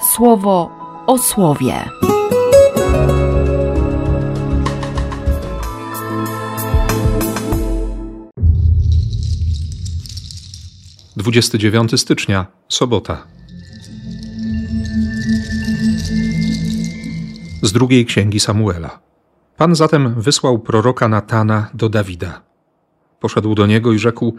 słowo o słowie. Dwudziesty dziewiąty stycznia, sobota. Z drugiej księgi Samuela. Pan zatem wysłał proroka Natana do Dawida. Poszedł do niego i rzekł: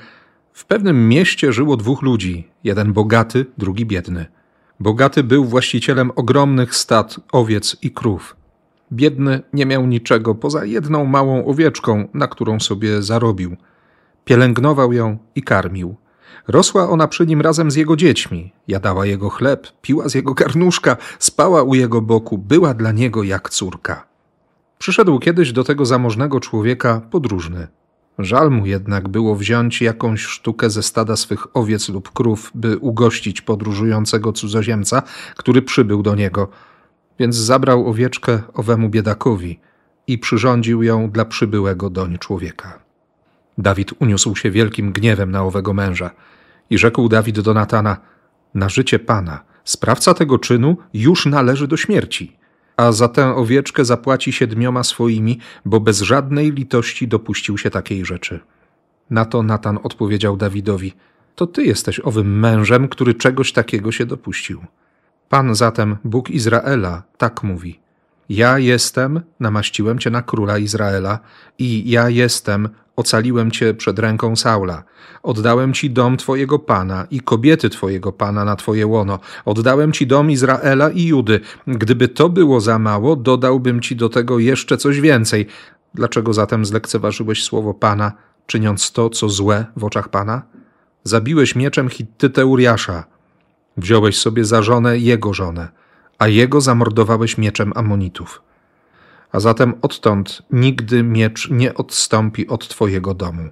W pewnym mieście żyło dwóch ludzi, jeden bogaty, drugi biedny. Bogaty był właścicielem ogromnych stad owiec i krów. Biedny nie miał niczego poza jedną małą owieczką, na którą sobie zarobił. Pielęgnował ją i karmił. Rosła ona przy nim razem z jego dziećmi, jadała jego chleb, piła z jego garnuszka, spała u jego boku, była dla niego jak córka. Przyszedł kiedyś do tego zamożnego człowieka podróżny. Żal mu jednak było wziąć jakąś sztukę ze stada swych owiec lub krów, by ugościć podróżującego cudzoziemca, który przybył do niego. Więc zabrał owieczkę owemu biedakowi i przyrządził ją dla przybyłego doń człowieka. Dawid uniósł się wielkim gniewem na owego męża i rzekł Dawid do Natana: Na życie pana, sprawca tego czynu już należy do śmierci a za tę owieczkę zapłaci siedmioma swoimi, bo bez żadnej litości dopuścił się takiej rzeczy. Na to Natan odpowiedział Dawidowi: To ty jesteś owym mężem, który czegoś takiego się dopuścił. Pan zatem, Bóg Izraela, tak mówi: Ja jestem, namaściłem cię na króla Izraela, i ja jestem, Ocaliłem cię przed ręką Saula. Oddałem ci dom twojego pana i kobiety twojego pana na twoje łono. Oddałem ci dom Izraela i Judy. Gdyby to było za mało, dodałbym ci do tego jeszcze coś więcej. Dlaczego zatem zlekceważyłeś słowo pana, czyniąc to, co złe w oczach pana? Zabiłeś mieczem Hittytę Uriasza. Wziąłeś sobie za żonę jego żonę, a jego zamordowałeś mieczem Amonitów a zatem odtąd nigdy miecz nie odstąpi od Twojego domu.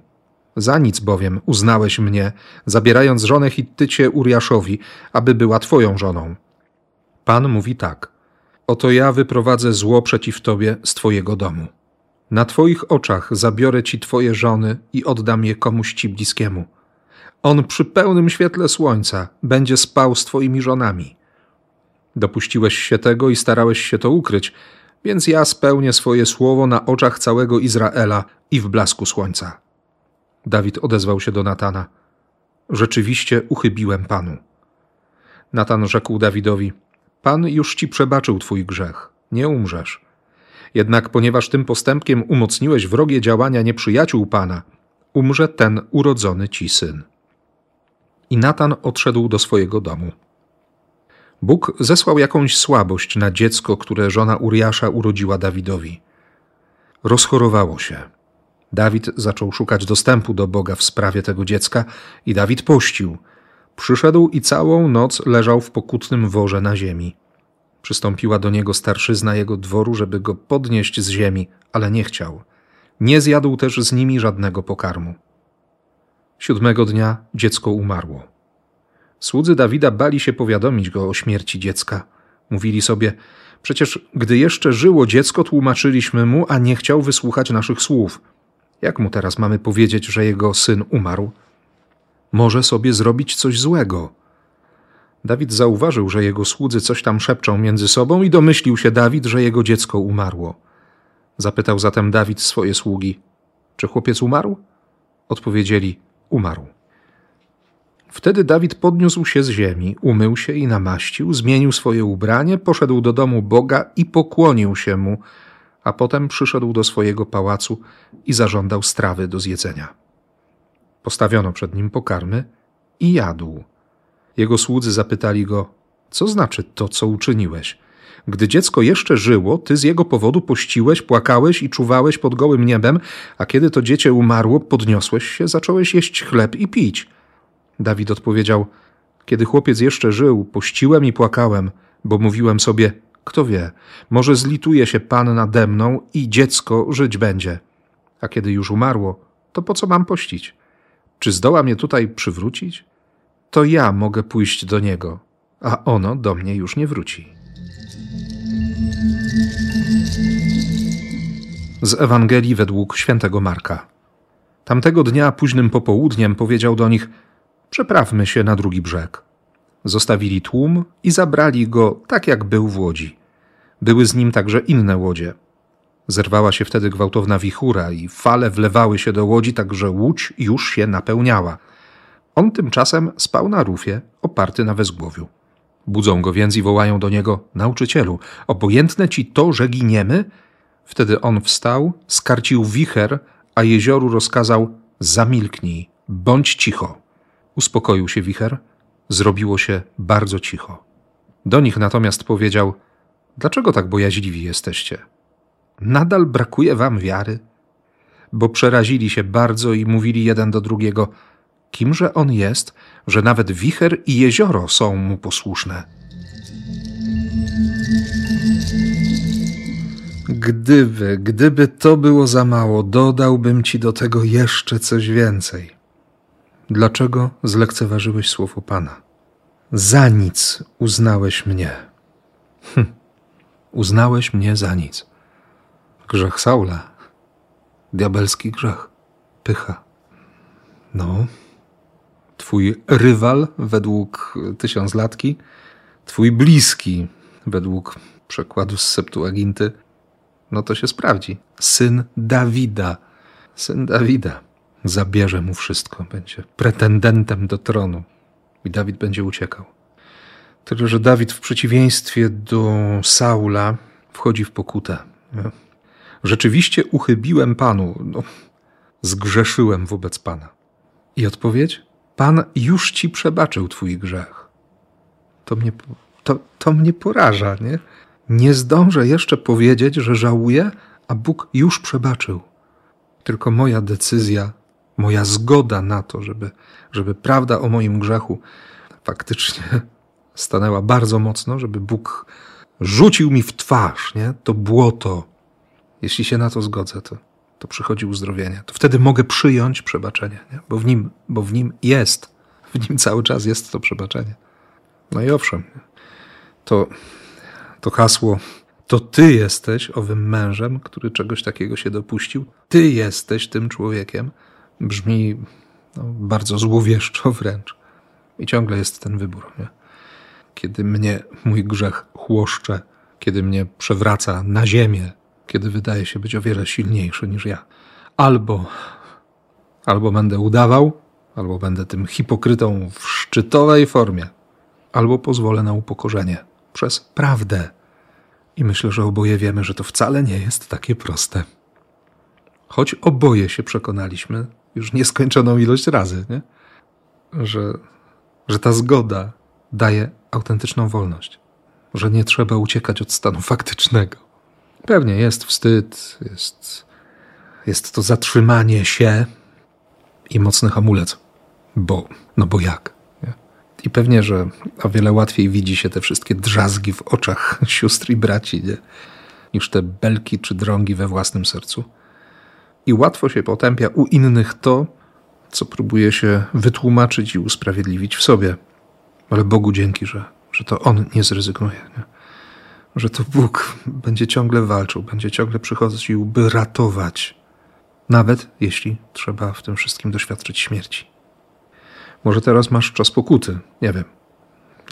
Za nic bowiem uznałeś mnie, zabierając żonę Hittycie Uriaszowi, aby była Twoją żoną. Pan mówi tak: Oto ja wyprowadzę zło przeciw Tobie z Twojego domu. Na Twoich oczach zabiorę Ci Twoje żony i oddam je komuś Ci bliskiemu. On przy pełnym świetle słońca będzie spał z Twoimi żonami. Dopuściłeś się tego i starałeś się to ukryć, więc ja spełnię swoje słowo na oczach całego Izraela i w blasku słońca. Dawid odezwał się do Natana. Rzeczywiście uchybiłem Panu. Natan rzekł Dawidowi: Pan już ci przebaczył twój grzech, nie umrzesz. Jednak ponieważ tym postępkiem umocniłeś wrogie działania nieprzyjaciół Pana, umrze ten urodzony ci syn. I Natan odszedł do swojego domu. Bóg zesłał jakąś słabość na dziecko, które żona Uriasza urodziła Dawidowi. Rozchorowało się. Dawid zaczął szukać dostępu do Boga w sprawie tego dziecka i Dawid pościł. Przyszedł i całą noc leżał w pokutnym worze na ziemi. Przystąpiła do niego starszyzna jego dworu, żeby go podnieść z ziemi, ale nie chciał. Nie zjadł też z nimi żadnego pokarmu. Siódmego dnia dziecko umarło. Słudzy Dawida bali się powiadomić go o śmierci dziecka. Mówili sobie: Przecież gdy jeszcze żyło dziecko, tłumaczyliśmy mu, a nie chciał wysłuchać naszych słów. Jak mu teraz mamy powiedzieć, że jego syn umarł? Może sobie zrobić coś złego. Dawid zauważył, że jego słudzy coś tam szepczą między sobą i domyślił się Dawid, że jego dziecko umarło. Zapytał zatem Dawid swoje sługi: Czy chłopiec umarł? Odpowiedzieli: Umarł. Wtedy Dawid podniósł się z ziemi, umył się i namaścił, zmienił swoje ubranie, poszedł do domu Boga i pokłonił się mu, a potem przyszedł do swojego pałacu i zażądał strawy do zjedzenia. Postawiono przed nim pokarmy i jadł. Jego słudzy zapytali go: Co znaczy to, co uczyniłeś? Gdy dziecko jeszcze żyło, ty z jego powodu pościłeś, płakałeś i czuwałeś pod gołym niebem, a kiedy to dziecię umarło, podniosłeś się, zacząłeś jeść chleb i pić. Dawid odpowiedział: Kiedy chłopiec jeszcze żył, pościłem i płakałem, bo mówiłem sobie: Kto wie, może zlituje się Pan nade mną i dziecko żyć będzie. A kiedy już umarło, to po co mam pościć? Czy zdoła mnie tutaj przywrócić? To ja mogę pójść do niego, a ono do mnie już nie wróci. Z Ewangelii według świętego Marka. Tamtego dnia późnym popołudniem powiedział do nich: Przeprawmy się na drugi brzeg. zostawili tłum i zabrali go tak, jak był w łodzi. Były z nim także inne łodzie. Zerwała się wtedy gwałtowna wichura i fale wlewały się do łodzi, tak że łódź już się napełniała. On tymczasem spał na rufie, oparty na wezgłowiu. Budzą go więc i wołają do niego: Nauczycielu, obojętne ci to, że giniemy? Wtedy on wstał, skarcił wicher, a jezioru rozkazał: Zamilknij, bądź cicho. Uspokoił się wicher, zrobiło się bardzo cicho. Do nich natomiast powiedział: Dlaczego tak bojaźliwi jesteście? Nadal brakuje wam wiary? Bo przerazili się bardzo i mówili jeden do drugiego: Kimże on jest, że nawet wicher i jezioro są mu posłuszne? Gdyby, gdyby to było za mało, dodałbym ci do tego jeszcze coś więcej. Dlaczego zlekceważyłeś słowo Pana? Za nic uznałeś mnie. Hm. Uznałeś mnie za nic. Grzech Saula. Diabelski grzech. Pycha. No. Twój rywal według tysiąclatki, twój bliski według przekładu z Septuaginty, no to się sprawdzi. Syn Dawida. Syn Dawida. Zabierze mu wszystko, będzie pretendentem do tronu. I Dawid będzie uciekał. Tyle, że Dawid w przeciwieństwie do Saula wchodzi w pokutę. Rzeczywiście uchybiłem Panu, no, zgrzeszyłem wobec Pana. I odpowiedź? Pan już ci przebaczył twój grzech. To mnie, to, to mnie poraża, nie? Nie zdążę jeszcze powiedzieć, że żałuję, a Bóg już przebaczył. Tylko moja decyzja, moja zgoda na to, żeby, żeby prawda o moim grzechu faktycznie stanęła bardzo mocno, żeby Bóg rzucił mi w twarz nie? to błoto. Jeśli się na to zgodzę, to, to przychodzi uzdrowienie. To wtedy mogę przyjąć przebaczenie, nie? Bo, w nim, bo w nim jest, w nim cały czas jest to przebaczenie. No i owszem, to to hasło to ty jesteś owym mężem, który czegoś takiego się dopuścił, ty jesteś tym człowiekiem, brzmi no, bardzo złowieszczo wręcz. I ciągle jest ten wybór. Nie? Kiedy mnie mój grzech chłoszcze, kiedy mnie przewraca na ziemię, kiedy wydaje się być o wiele silniejszy niż ja. Albo, albo będę udawał, albo będę tym hipokrytą w szczytowej formie, albo pozwolę na upokorzenie przez prawdę. I myślę, że oboje wiemy, że to wcale nie jest takie proste. Choć oboje się przekonaliśmy już nieskończoną ilość razy, nie? Że, że ta zgoda daje autentyczną wolność, że nie trzeba uciekać od stanu faktycznego. Pewnie jest wstyd, jest, jest to zatrzymanie się i mocny hamulec, bo, no bo jak? I pewnie, że o wiele łatwiej widzi się te wszystkie drzazgi w oczach sióstr i braci, nie? niż te belki czy drągi we własnym sercu. I łatwo się potępia u innych to, co próbuje się wytłumaczyć i usprawiedliwić w sobie. Ale Bogu dzięki, że, że to On nie zrezygnuje. Nie? Że to Bóg będzie ciągle walczył, będzie ciągle przychodził, by ratować, nawet jeśli trzeba w tym wszystkim doświadczyć śmierci. Może teraz masz czas pokuty, nie wiem.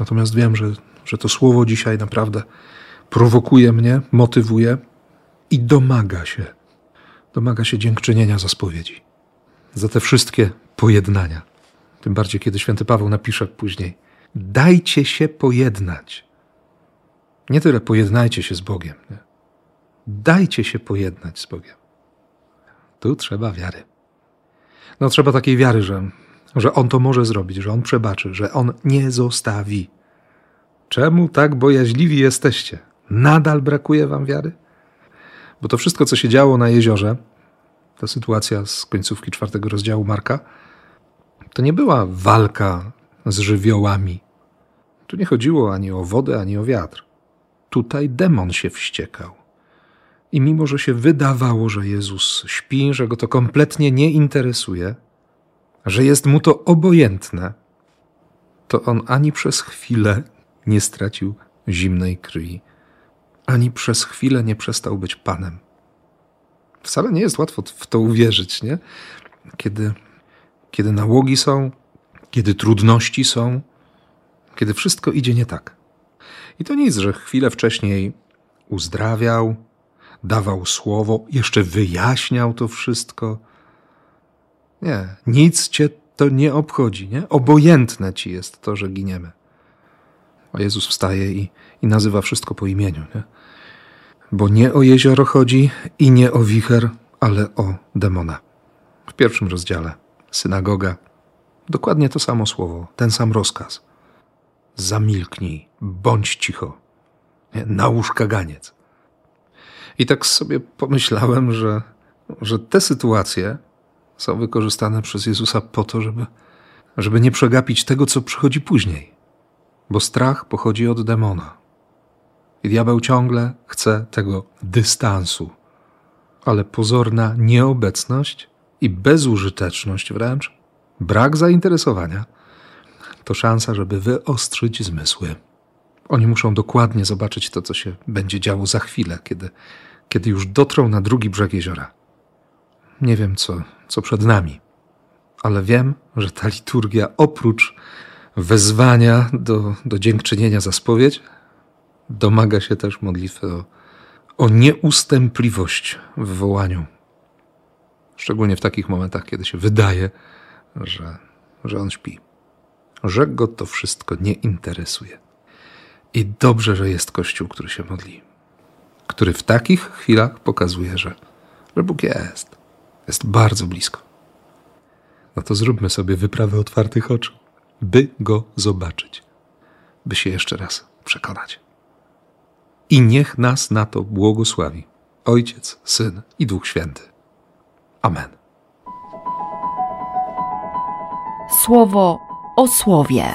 Natomiast wiem, że, że to słowo dzisiaj naprawdę prowokuje mnie, motywuje i domaga się. Domaga się dziękczynienia za spowiedzi. Za te wszystkie pojednania. Tym bardziej, kiedy święty Paweł napisze później: Dajcie się pojednać. Nie tyle pojednajcie się z Bogiem. Nie? Dajcie się pojednać z Bogiem. Tu trzeba wiary. No, trzeba takiej wiary, że że On to może zrobić, że On przebaczy, że On nie zostawi. Czemu tak bojaźliwi jesteście? Nadal brakuje wam wiary? Bo to wszystko, co się działo na jeziorze, ta sytuacja z końcówki czwartego rozdziału Marka, to nie była walka z żywiołami. Tu nie chodziło ani o wodę, ani o wiatr. Tutaj demon się wściekał. I mimo, że się wydawało, że Jezus śpi, że go to kompletnie nie interesuje, że jest mu to obojętne, to on ani przez chwilę nie stracił zimnej krwi, ani przez chwilę nie przestał być panem. Wcale nie jest łatwo w to uwierzyć, nie? Kiedy, kiedy nałogi są, kiedy trudności są, kiedy wszystko idzie nie tak. I to nic, że chwilę wcześniej uzdrawiał, dawał słowo, jeszcze wyjaśniał to wszystko. Nie, nic cię to nie obchodzi, nie? Obojętne ci jest to, że giniemy. A Jezus wstaje i, i nazywa wszystko po imieniu, nie? Bo nie o jezioro chodzi i nie o wicher, ale o demona. W pierwszym rozdziale synagoga. Dokładnie to samo słowo, ten sam rozkaz. Zamilknij, bądź cicho. Nie? Nałóż kaganiec. I tak sobie pomyślałem, że, że te sytuacje są wykorzystane przez Jezusa po to, żeby, żeby nie przegapić tego, co przychodzi później. Bo strach pochodzi od demona. Diabeł ciągle chce tego dystansu. Ale pozorna nieobecność i bezużyteczność wręcz, brak zainteresowania, to szansa, żeby wyostrzyć zmysły. Oni muszą dokładnie zobaczyć to, co się będzie działo za chwilę, kiedy, kiedy już dotrą na drugi brzeg jeziora. Nie wiem, co, co przed nami, ale wiem, że ta liturgia oprócz wezwania do, do dziękczynienia za spowiedź, domaga się też modlitwy o, o nieustępliwość w wołaniu. Szczególnie w takich momentach, kiedy się wydaje, że, że on śpi, że go to wszystko nie interesuje. I dobrze, że jest Kościół, który się modli, który w takich chwilach pokazuje, że, że Bóg jest, jest bardzo blisko. No to zróbmy sobie wyprawę otwartych oczu, by go zobaczyć, by się jeszcze raz przekonać. I niech nas na to błogosławi Ojciec, Syn i Duch Święty. Amen. Słowo o słowie.